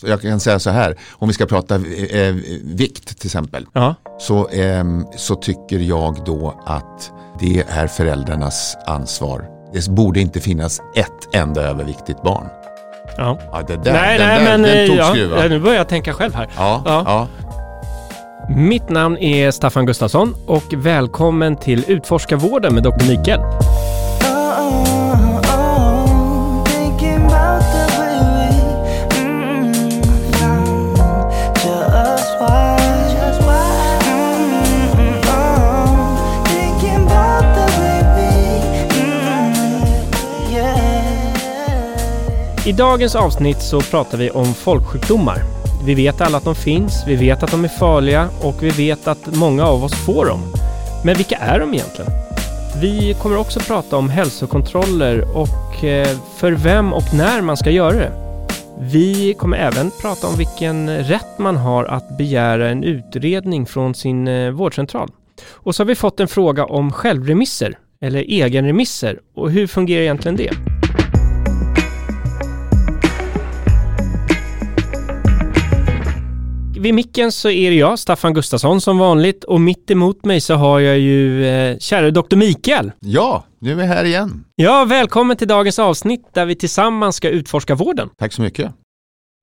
Så jag kan säga så här, om vi ska prata eh, vikt till exempel, Ja. så, eh, så tycker jag då att det är föräldrarnas ansvar. Det borde inte finnas ett enda överviktigt barn. ja. Ja, det där, nej, den nej, där, men den eh, tog ja, skruv, va? nu börjar jag tänka själv här. Ja, Ja. ja. Mitt namn är Staffan Gustafsson och välkommen till Utforskarvården med Dr. Mikael. I dagens avsnitt så pratar vi om folksjukdomar. Vi vet alla att de finns, vi vet att de är farliga och vi vet att många av oss får dem. Men vilka är de egentligen? Vi kommer också prata om hälsokontroller och eh, för vem och när man ska göra det. Vi kommer även prata om vilken rätt man har att begära en utredning från sin eh, vårdcentral. Och så har vi fått en fråga om självremisser, eller egenremisser, och hur fungerar egentligen det? Vid micken så är det jag, Staffan Gustafsson som vanligt och mitt emot mig så har jag ju eh, kära Dr. Mikael. ja, nu är vi här igen. Ja, välkommen till dagens avsnitt där vi tillsammans ska utforska vården. Tack så mycket.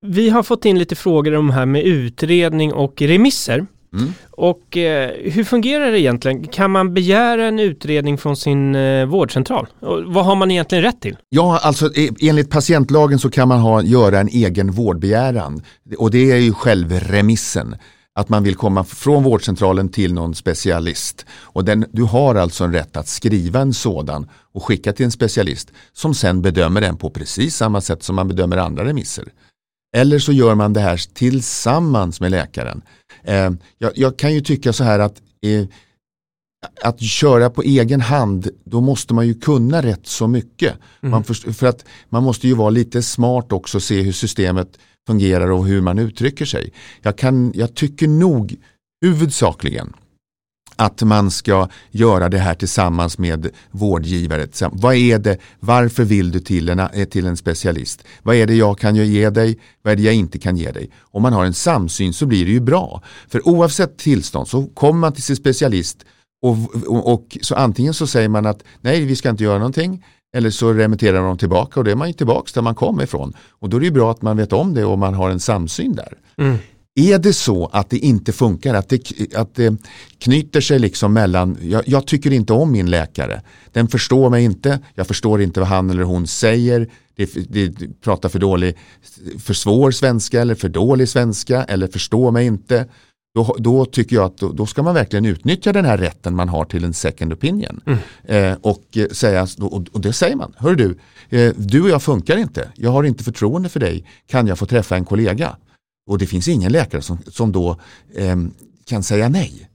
Vi har fått in lite frågor om det här med utredning och remisser. Mm. Och eh, hur fungerar det egentligen? Kan man begära en utredning från sin eh, vårdcentral? Och vad har man egentligen rätt till? Ja, alltså e- enligt patientlagen så kan man ha, göra en egen vårdbegäran och det är ju självremissen. Att man vill komma från vårdcentralen till någon specialist. Och den, du har alltså en rätt att skriva en sådan och skicka till en specialist som sen bedömer den på precis samma sätt som man bedömer andra remisser. Eller så gör man det här tillsammans med läkaren. Eh, jag, jag kan ju tycka så här att eh, att köra på egen hand, då måste man ju kunna rätt så mycket. Man först, för att man måste ju vara lite smart också och se hur systemet fungerar och hur man uttrycker sig. Jag, kan, jag tycker nog huvudsakligen att man ska göra det här tillsammans med vårdgivare. Vad är det, varför vill du till en, eh, till en specialist? Vad är det jag kan ge dig? Vad är det jag inte kan ge dig? Om man har en samsyn så blir det ju bra. För oavsett tillstånd så kommer man till sin specialist och, och, och så antingen så säger man att nej vi ska inte göra någonting eller så remitterar de tillbaka och då är man ju tillbaka där man kom ifrån. Och då är det ju bra att man vet om det och man har en samsyn där. Mm. Är det så att det inte funkar, att det, att det knyter sig liksom mellan, jag, jag tycker inte om min läkare, den förstår mig inte, jag förstår inte vad han eller hon säger, det, det pratar för dålig, för svår svenska eller för dålig svenska eller förstår mig inte. Då, då tycker jag att då, då ska man verkligen utnyttja den här rätten man har till en second opinion. Eh, och, eh, säga, och, och det säger man, hör du, eh, du och jag funkar inte, jag har inte förtroende för dig, kan jag få träffa en kollega? Och det finns ingen läkare som, som då ehm, kan säga nej.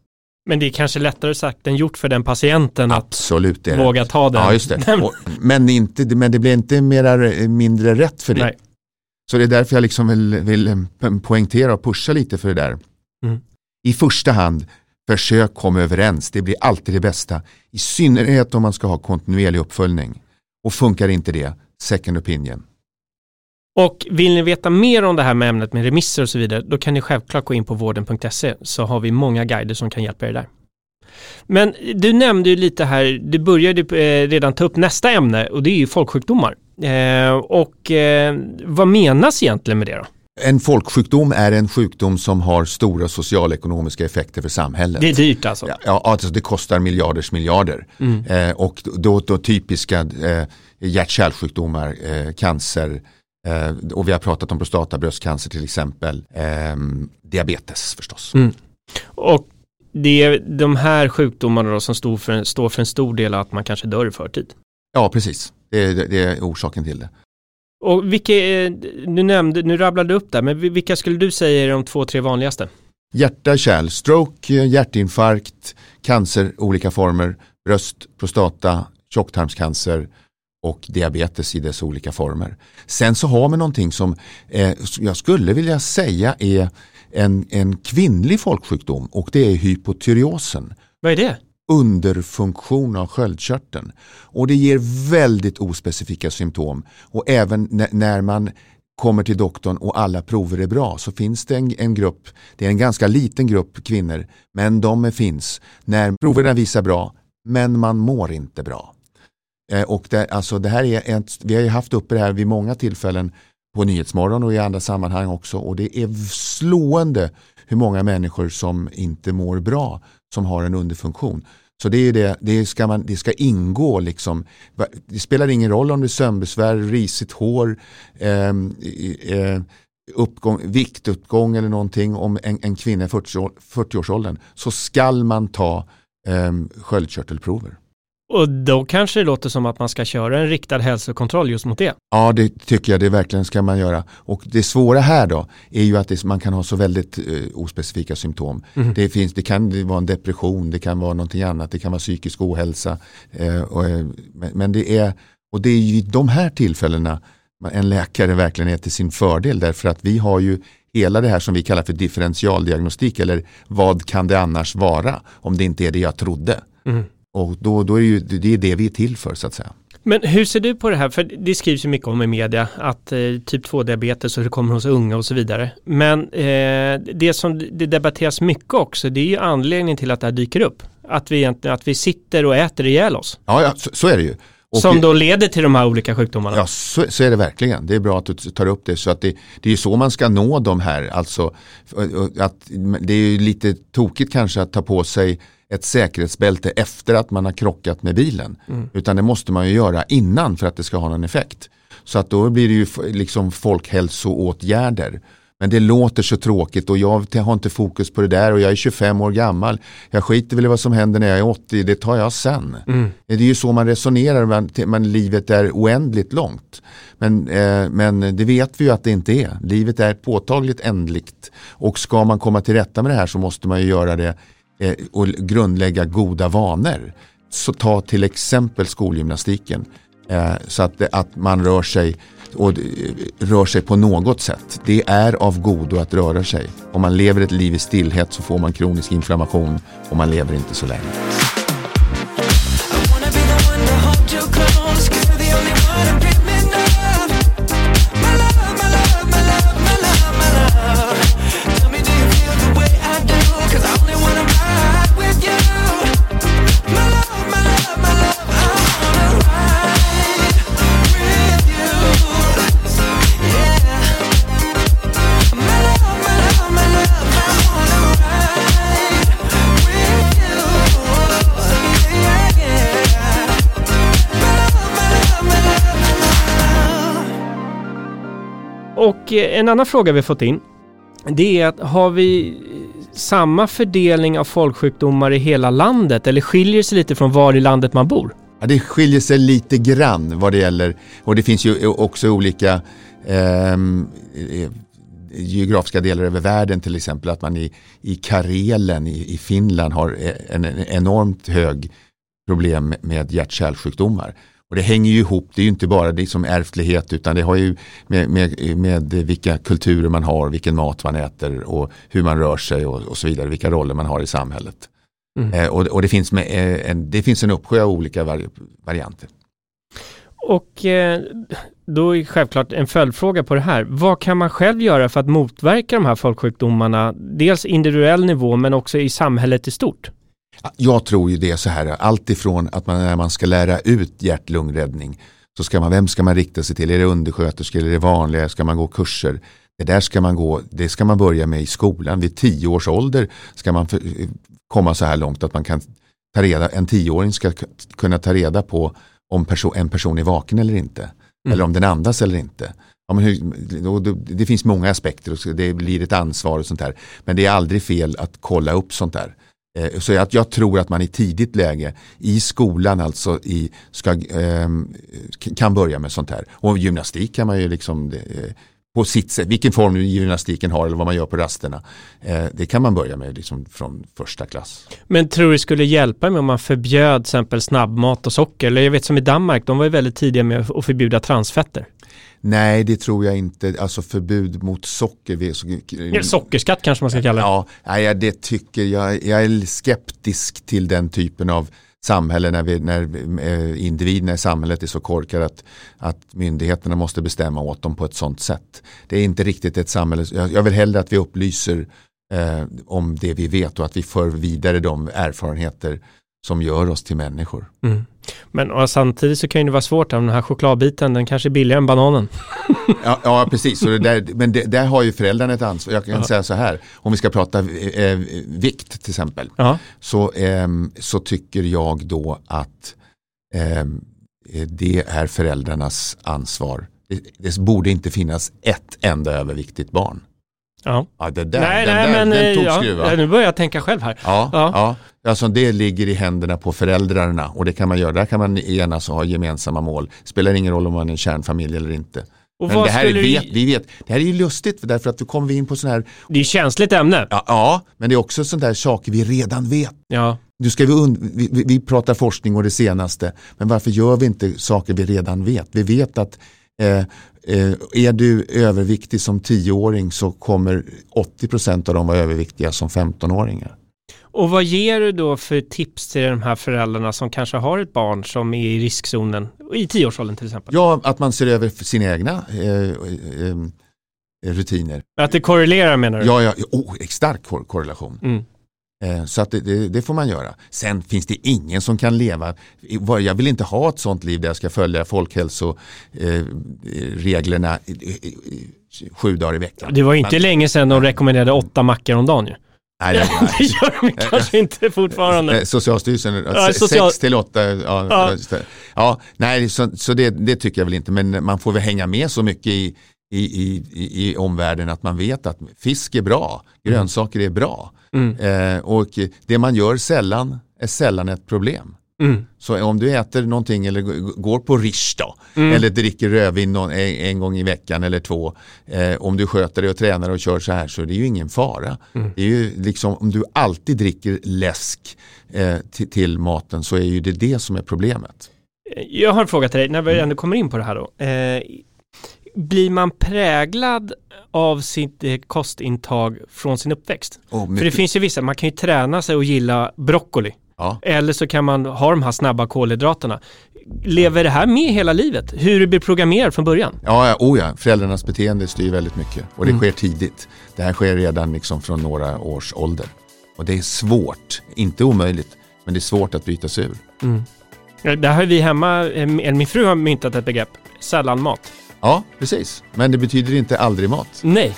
Men det är kanske lättare sagt än gjort för den patienten att Absolut det. våga ta den. Ja, just det. Och, men, inte, men det blir inte mera, mindre rätt för det. Nej. Så det är därför jag liksom vill, vill eh, poängtera och pusha lite för det där. Mm. I första hand, försök komma överens. Det blir alltid det bästa. I synnerhet om man ska ha kontinuerlig uppföljning. Och funkar inte det, second opinion. Och vill ni veta mer om det här med ämnet med remisser och så vidare, då kan ni självklart gå in på vården.se så har vi många guider som kan hjälpa er där. Men du nämnde ju lite här, du började eh, redan ta upp nästa ämne och det är ju folksjukdomar. Eh, och eh, vad menas egentligen med det då? En folksjukdom är en sjukdom som har stora socialekonomiska effekter för samhället. Det är dyrt alltså. Ja, alltså det kostar miljarders miljarder. Eh, och då, då typiska eh, hjärt-kärlsjukdomar, eh, cancer, eh, och vi har pratat om prostata, bröstcancer till exempel, eh, diabetes förstås. Och det är de här sjukdomarna då som står för, en, står för en stor del av att man kanske dör i förtid. Ja, precis. Det, är- det, det är orsaken till det. Och vilka, eh, du nämnde, nu rabblade du upp där, men vilka skulle du säga är de två, tre vanligaste? Hjärta, kärl, stroke, eh, hjärtinfarkt, cancer, olika former, bröst, prostata, tjocktarmscancer och diabetes i dess olika former. Sen så har vi någonting som eh, jag skulle vilja säga är en, en kvinnlig folksjukdom och det är hypotyreosen. Vad är det? underfunktion av sköldkörteln. Och det ger väldigt ospecifika symptom. Och även när, när man kommer till doktorn och alla prover är bra så finns det en, en grupp, det är en ganska liten grupp kvinnor, men de finns när proverna visar bra, men man mår inte bra. Eh, och det, alltså det här är ett, vi har ju haft uppe det här vid många tillfällen på Nyhetsmorgon och i andra sammanhang också och det är slående hur många människor som inte mår bra som har en underfunktion. Så det, är det, det, ska man, det ska ingå liksom. Det spelar ingen roll om det är sömnbesvär, risigt hår, eh, eh, uppgång, viktuppgång eller någonting om en, en kvinna i 40-årsåldern 40 så skall man ta eh, sköldkörtelprover. Och då kanske det låter som att man ska köra en riktad hälsokontroll just mot det. Ja, det tycker jag det verkligen ska man göra. Och det svåra här då är ju att det, man kan ha så väldigt eh, ospecifika symptom. Mm. Det, finns, det kan vara en depression, det kan vara någonting annat, det kan vara psykisk ohälsa. Eh, och, eh, men det är, och det är ju de här tillfällena en läkare verkligen är till sin fördel därför att vi har ju hela det här som vi kallar för differentialdiagnostik eller vad kan det annars vara om det inte är det jag trodde. Mm. Och då, då är det, ju, det är det vi är till för så att säga. Men hur ser du på det här? För det skrivs ju mycket om i media att eh, typ 2-diabetes och det kommer hos unga och så vidare. Men eh, det som det debatteras mycket också det är ju anledningen till att det här dyker upp. Att vi, att vi sitter och äter ihjäl oss. Ja, ja så, så är det ju. Och som då leder till de här olika sjukdomarna. Ja, så, så, är det verkligen. Det är bra att du tar upp det. Så att det, det är så man ska nå de här. Alltså, att, det är ju lite tokigt kanske att ta på sig ett säkerhetsbälte efter att man har krockat med bilen. Mm. Utan det måste man ju göra innan för att det ska ha någon effekt. Så att då blir det ju liksom folkhälsoåtgärder. Men det låter så tråkigt och jag har inte fokus på det där och jag är 25 år gammal. Jag skiter väl i vad som händer när jag är 80, det tar jag sen. Mm. Det är ju så man resonerar, men, men livet är oändligt långt. Men, eh, men det vet vi ju att det inte är. Livet är påtagligt ändligt. Och ska man komma till rätta med det här så måste man ju göra det eh, och grundlägga goda vanor. Så ta till exempel skolgymnastiken. Eh, så att, att man rör sig och rör sig på något sätt. Det är av godo att röra sig. Om man lever ett liv i stillhet så får man kronisk inflammation och man lever inte så länge. En annan fråga vi fått in det är att har vi samma fördelning av folksjukdomar i hela landet eller skiljer det sig lite från var i landet man bor? Ja, det skiljer sig lite grann vad det gäller och det finns ju också olika ehm, eh, geografiska delar över världen till exempel att man i, i Karelen i, i Finland har eh, en, en enormt hög problem med hjärt-kärlsjukdomar. Och det hänger ju ihop, det är ju inte bara det som ärftlighet utan det har ju med, med, med vilka kulturer man har, vilken mat man äter och hur man rör sig och, och så vidare, vilka roller man har i samhället. Mm. Eh, och, och det, finns med, eh, en, det finns en uppsjö av olika vari varianter. Och eh, då är självklart en följdfråga på det här. Vad kan man själv göra för att motverka de här folksjukdomarna? Dels individuell nivå men också i samhället i stort. Jag tror ju det är så här, allt ifrån att man när man ska lära ut hjärt-lungräddning så ska man, vem ska man rikta sig till? Är det undersköterskor eller är det vanliga? Ska man gå kurser? Det där ska man gå, det ska man börja med i skolan. Vid tio års ålder ska man för, komma så här långt att man kan ta reda, en tioåring ska kunna ta reda på om perso en person är vaken eller inte. Mm. Eller om den andas eller inte. Ja, men hur, det finns många aspekter och det blir ett ansvar och sånt där. Men det är aldrig fel att kolla upp sånt där. Eh, så jag, jag, tror att man i tidigt läge i skolan alltså i, ska, eh, kan börja med sånt här. Och gymnastik kan man ju liksom eh, på sitt sätt, vilken form gymnastiken har eller vad man gör på rasterna. Eh, det kan man börja med liksom från första klass. Men tror du det skulle hjälpa med om man förbjöd till exempel snabbmat och socker? Eller jag vet som i Danmark, de var ju väldigt tidiga med att förbjuda transfetter. Nej, det tror jag inte. Alltså förbud mot socker. Ja, sockerskatt kanske man ska kalla det. Ja, nej, det tycker jag. Jag är skeptisk till den typen av samhälle när, vi, när eh, individerna i samhället är så korkade att, att myndigheterna måste bestämma åt dem på ett sånt sätt. Det är inte riktigt ett samhälle, jag, jag vill hellre att vi upplyser eh, om det vi vet och att vi för vidare de erfarenheter som gör oss till människor. Mm. Men samtidigt så kan det vara svårt, den här chokladbiten den kanske är billigare än bananen. Ja, ja precis, så det där, men det, där har ju föräldrarna ett ansvar. Jag kan Ja. säga så här, om vi ska prata eh, vikt till exempel, Ja. så, ehm, så tycker jag då att eh, det är föräldrarnas ansvar. Det, det borde inte finnas ett enda överviktigt barn. Ja. Ja, det där, nej, den, nej, där, men den tog ja, nu börjar jag tänka själv här. Ja, Ja. ja. Alltså det ligger i händerna på föräldrarna och det kan man göra. Där kan man enas och ha gemensamma mål. Spelar ingen roll om man är en kärnfamilj eller inte. Och Men det här, är, vet, vi... vet, det här är ju lustigt för därför att då kommer vi in på sådana här, Det är ju känsligt ämne. ja, ja men det är också sådana där saker vi redan vet. Ja. Nu ska vi, und- vi, vi, vi pratar forskning och det senaste, men varför gör vi inte saker vi redan vet? Vi vet att eh, eh, är du överviktig som 10-åring så kommer 80% av dem vara överviktiga som 15-åringar. Och vad ger du då för tips till de här föräldrarna som kanske har ett barn som är i riskzonen, i tioårsåldern till exempel? Ja, att man ser över sina egna eh, eh, rutiner. Att det korrelerar menar du? Ja, ja oh, stark kor- korrelation. Mm. Eh, så att det, det, det får man göra. Sen finns det ingen som kan leva, jag vill inte ha ett sånt liv där jag ska följa folkhälsoreglerna eh, eh, sju dagar i veckan. Det var inte Men- länge sedan de rekommenderade åtta mackor om dagen ju. Nej, nej, Det nej. gör de kanske inte fortfarande. Eh, Socialstyrelsen, Ja, social- sex till åtta. Ja, Ja. det. ja nej, så, så det, det tycker jag väl inte. Men man får väl hänga med så mycket i, i, i, i, omvärlden att man vet att fisk är bra, grönsaker är bra. Mm. Eh, och det man gör sällan är sällan ett problem. Mm. Så om du äter någonting eller går på rish då, Mm. eller dricker rödvin någon, en, en gång i veckan eller två, eh, om du sköter dig och tränar och kör så här så är det ju ingen fara. Mm. Det är ju liksom, om du alltid dricker läsk eh, till, till maten så är ju det det som är problemet. Jag har en fråga till dig, när vi ändå kommer in på det här då. Eh, blir man präglad av sitt eh, kostintag från sin uppväxt? Och För det finns ju vissa, man kan ju träna sig och gilla broccoli. ja. Eller så kan man ha de här snabba kolhydraterna. Lever det här med hela livet? Hur det blir programmerat från början? Ja, ja, oh ja, föräldrarnas beteende styr väldigt mycket och det Mm. sker tidigt. Det här sker redan liksom från några års ålder. Och det är svårt, inte omöjligt, men det är svårt att byta sig ur. Mm. Där har vi hemma, eh, min fru har myntat ett begrepp, sällanmat. Ja, precis. Men det betyder inte aldrig mat. Nej,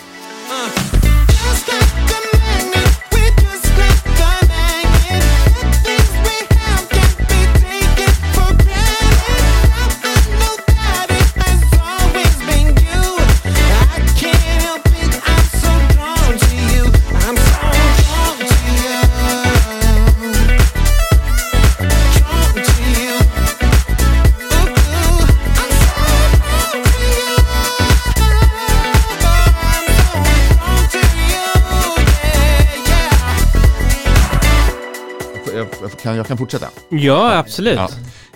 kan, fortsätta. ja absolut.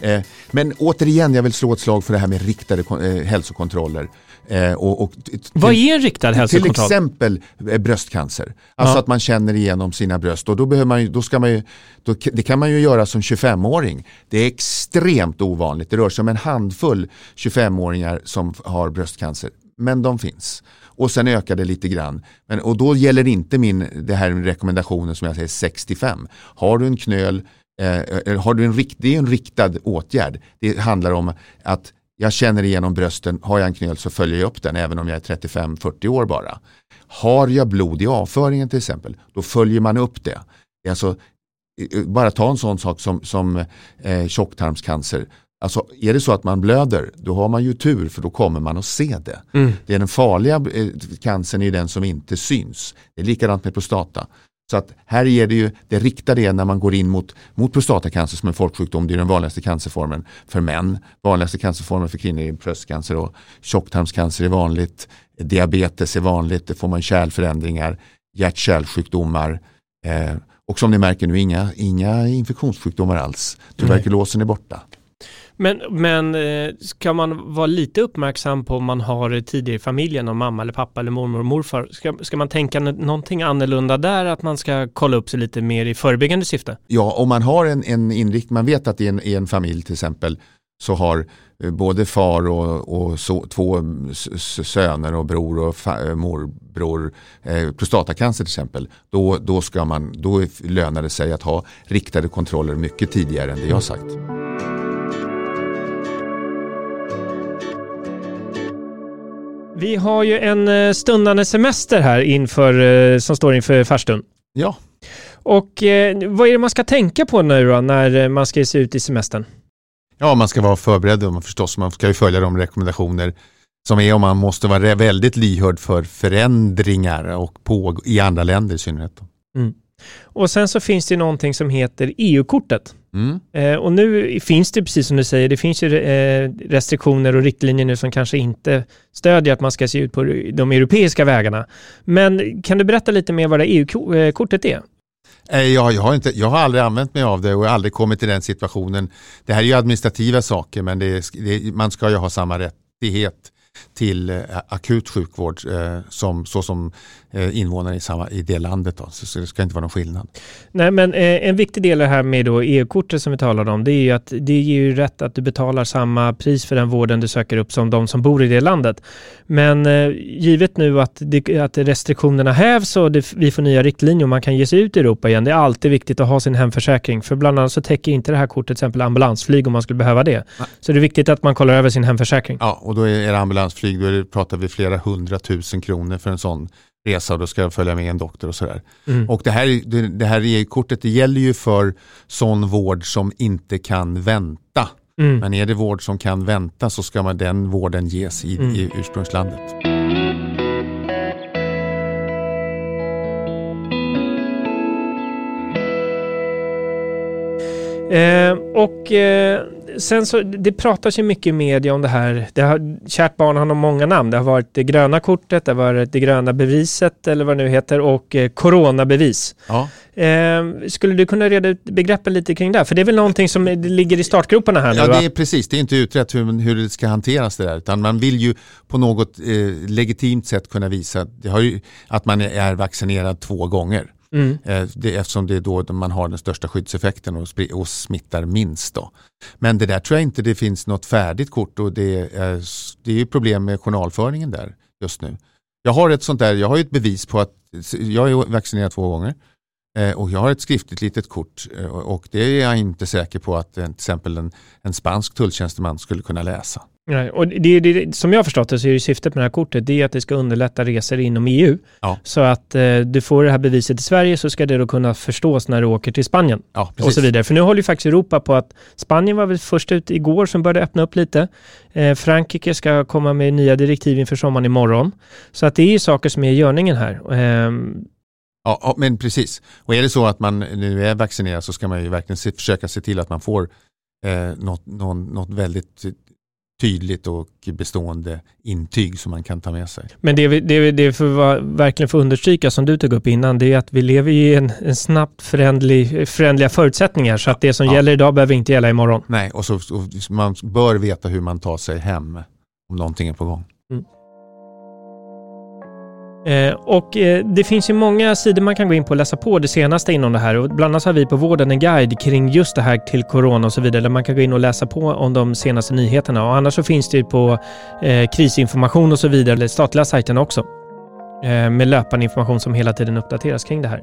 Ja. Eh, men återigen, jag vill slå ett slag för det här med riktade eh, hälsokontroller. Eh, och, och, Vad till, är en riktad till hälsokontroll? exempel eh, bröstcancer. Alltså Ja. att man känner igenom sina bröst. Och då, behöver man då ska man ju, då, det kan man ju göra som 25-åring. Det är extremt ovanligt. Det rör sig om en handfull 25-åringar som har bröstcancer. Men de finns. Och sen ökar det lite grann. Men, och då gäller inte min, det här rekommendationen som jag säger 65. Har du en knöl, eh, eh, har du en, rikt, det är en riktad åtgärd. Det handlar om att jag känner igenom brösten, har jag en knöl så följer jag upp den även om jag är 35-40 år bara. Har jag blod i avföringen till exempel, då följer man upp det. alltså, eh, bara ta en sån sak som, som eh, tjocktarmscancer. Alltså, är det så att man blöder, då har man ju tur för då kommer man att se det. Mm. Det är den farliga eh, cancern är den som inte syns. Det är likadant med prostata. Så att här är det ju, det riktade är när man går in mot, mot prostatacancer som en folksjukdom, det är den vanligaste cancerformen för män. Vanligaste cancerformen för kvinnor är bröstcancer och tjocktarmscancer är vanligt. Diabetes är vanligt, det får man kärlförändringar, hjärt-kärlsjukdomar. Eh, och som ni märker nu, inga, inga infektionssjukdomar alls. Tuberkulosen är borta. Men, men eh, ska man vara lite uppmärksam på om man har tidigare i familjen, om mamma eller pappa eller mormor och morfar? Ska, ska man tänka någonting annorlunda där, att man ska kolla upp sig lite mer i förebyggande syfte? Ja, om man har en, en inriktning, man vet att i en, i en familj till exempel så har eh, både far och, och så, två söner och bror och fa, eh, morbror eh, prostatacancer till exempel. Då, då, ska man, då lönar det sig att ha riktade kontroller mycket tidigare än det jag sagt. Vi har ju en eh, stundande semester här inför, eh, som står inför farstun. Ja, Och eh, vad är det man ska tänka på nu då, när eh, man ska ge sig ut i semestern? ja man ska vara förberedd och man förstås. Man ska ju följa de rekommendationer som är och man måste vara väldigt lyhörd för förändringar och på, i andra länder i synnerhet. då. Och sen så finns det någonting som heter EU-kortet. Mm. Eh, och nu finns det, precis som du säger, det finns ju eh, restriktioner och riktlinjer nu som kanske inte stödjer att man ska se ut på de europeiska vägarna. Men kan du berätta lite mer vad det EU-kortet är? Eh, Jag, jag, har inte, jag har aldrig använt mig av det och aldrig kommit till den situationen. Det här är ju administrativa saker men det det, man ska ju ha samma rättighet till eh, akut sjukvård eh, som, så som eh, invånare i, samma, i det landet. Då. Så, det ska inte vara någon skillnad. Nej, men en viktig del här med EU-kortet som vi talade om, det är ju att det ger ju rätt att du betalar samma pris för den vården du söker upp som de som bor i det landet. Men givet nu att, det, att restriktionerna hävs och det, vi får nya riktlinjer och man kan ge sig ut i Europa igen, det är alltid viktigt att ha sin hemförsäkring. För bland annat så täcker inte det här kortet till exempel ambulansflyg om man skulle behöva det. Nej. Så det är viktigt att man kollar över sin hemförsäkring. Ja, och då är det ambulansflyg, då är det, pratar vi flera hundratusen kronor för en sån resa och då ska jag följa med en doktor och sådär. Mm. Och det här, det, det här EU-kortet det gäller ju för sån vård som inte kan vänta. Mm. Men är det vård som kan vänta så ska man den vården ges i, Mm. i ursprungslandet. Eh, och eh, sen så, det pratas ju mycket i media om det här. Det har, kärt barn har många namn. Det har varit det gröna kortet, det har varit det gröna beviset eller vad det nu heter och eh, coronabevis. Ja. Eh, skulle du kunna reda ut begreppen lite kring det? För det är väl någonting som ligger i startgroparna här Ja, nu? det va? är precis. Det är inte utrett hur, hur det ska hanteras det där. Utan man vill ju på något eh, legitimt sätt kunna visa det ju, att man är vaccinerad två gånger. Mm. Eh, det, eftersom det är då man har den största skyddseffekten och, och smittar minst. Då. Men det där tror jag inte det finns något färdigt kort och det är, det är ju problem med journalföringen där just nu. Jag har ett sånt där, jag har ju ett bevis på att jag är vaccinerad två gånger. Eh, och jag har ett skriftligt litet kort eh, och det är jag inte säker på att till exempel en, en spansk tulltjänsteman skulle kunna läsa. Nej, och det, det, som jag har förstått det så är syftet med det här kortet det är att det ska underlätta resor inom EU. Ja. Så att eh, du får det här beviset i Sverige så ska det då kunna förstås när du åker till Spanien. Ja, och så vidare. För nu håller ju faktiskt Europa på att Spanien var väl först ut igår som började öppna upp lite. Eh, Frankrike ska komma med nya direktiv inför sommaren imorgon. Så att det är ju saker som är i görningen här. Ja, ja, men precis. Och är det så att man nu är vaccinerad så ska man ju verkligen se, försöka se till att man får eh, något, någon, något väldigt tydligt och bestående intyg som man kan ta med sig. Men det, vi- det, vi- det får vara, verkligen få understryka som du tog upp innan, det är att vi lever i en, en snabbt förändlig, förändliga förutsättningar. Så att det som Ja. gäller idag behöver inte gälla imorgon. Nej, och så, och man bör veta hur man tar sig hem om någonting är på gång. Eh, och eh, det finns ju många sidor man kan gå in på och läsa på det senaste inom det här. Och bland annat har vi på Vården en guide kring just det här till corona och så vidare. Där man kan gå in och läsa på om de senaste nyheterna. Och annars så finns det ju på eh, krisinformation och så vidare, eller statliga sajten också. Eh, med löpande information som hela tiden uppdateras kring det här.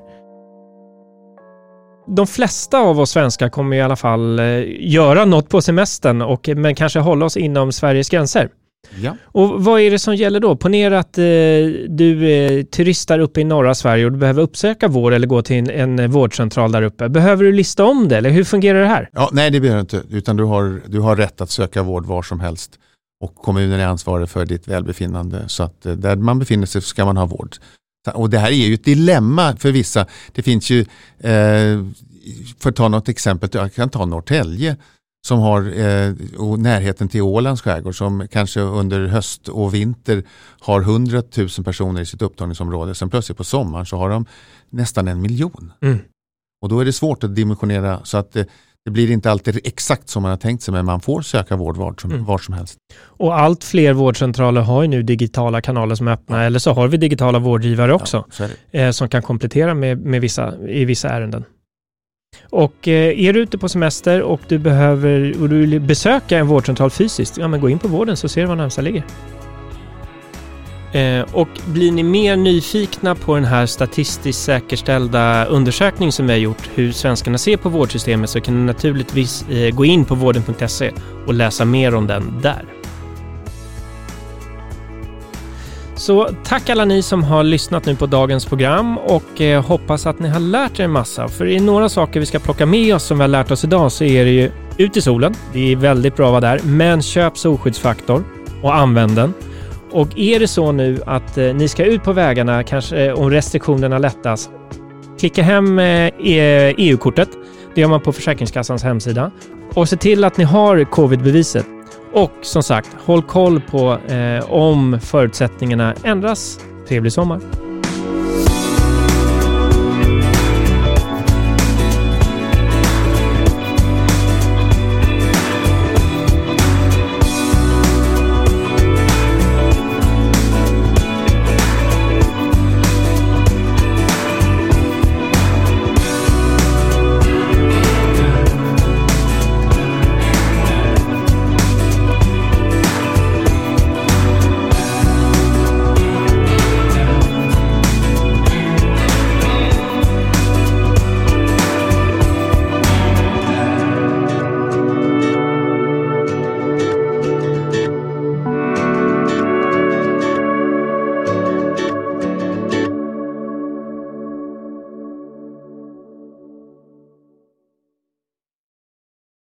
De flesta av oss svenskar kommer i alla fall eh, göra något på semestern, och, eh, men kanske hålla oss inom Sveriges gränser. Ja. Och vad är det som gäller då? Ponera att eh, du eh, turistar uppe i norra Sverige och du behöver uppsöka vård eller gå till en, en eh, vårdcentral där uppe. Behöver du lista om det eller hur fungerar det här? Ja, nej, det behöver du inte. Utan du har, du har rätt att söka vård var som helst. Och kommunen är ansvarig för ditt välbefinnande. Så att eh, där man befinner sig ska man ha vård. Och det här är ju ett dilemma för vissa. Det finns ju, eh, för att ta något exempel, jag kan ta Norrtälje som har eh, och närheten till Ålands skärgård som kanske under höst och vinter har 100 000 personer i sitt upptagningsområde. Sen plötsligt på sommaren så har de nästan en miljon. Mm. Och då är det svårt att dimensionera så att eh, Det blir inte alltid exakt som man har tänkt sig men man får söka vård var som, Mm. var som helst. Och allt fler vårdcentraler har ju nu digitala kanaler som är öppna, eller så har vi digitala vårdgivare också. Ja, eh, som kan komplettera med, med vissa, i vissa ärenden. Och eh, är du ute på semester och du behöver och du vill besöka en vårdcentral fysiskt, ja men gå in på vården så ser du var närmsta ligger. Eh, och blir ni mer nyfikna på den här statistiskt säkerställda undersökning som vi har gjort, hur svenskarna ser på vårdsystemet, så kan ni naturligtvis eh, gå in på vården.se och läsa mer om den där. Så tack alla ni som har lyssnat nu på dagens program och eh, hoppas att ni har lärt er en massa. För det är några saker vi ska plocka med oss som vi har lärt oss idag så är det ju ut i solen. Det är väldigt bra att vara där, men köp solskyddsfaktor och använd den. Och är det så nu att eh, ni ska ut på vägarna, kanske eh, om restriktionerna lättas, klicka hem eh, e- EU-kortet. Det gör man på Försäkringskassans hemsida. Och se till att ni har covid-beviset. Och som sagt, håll koll på eh, om förutsättningarna ändras. Trevlig sommar!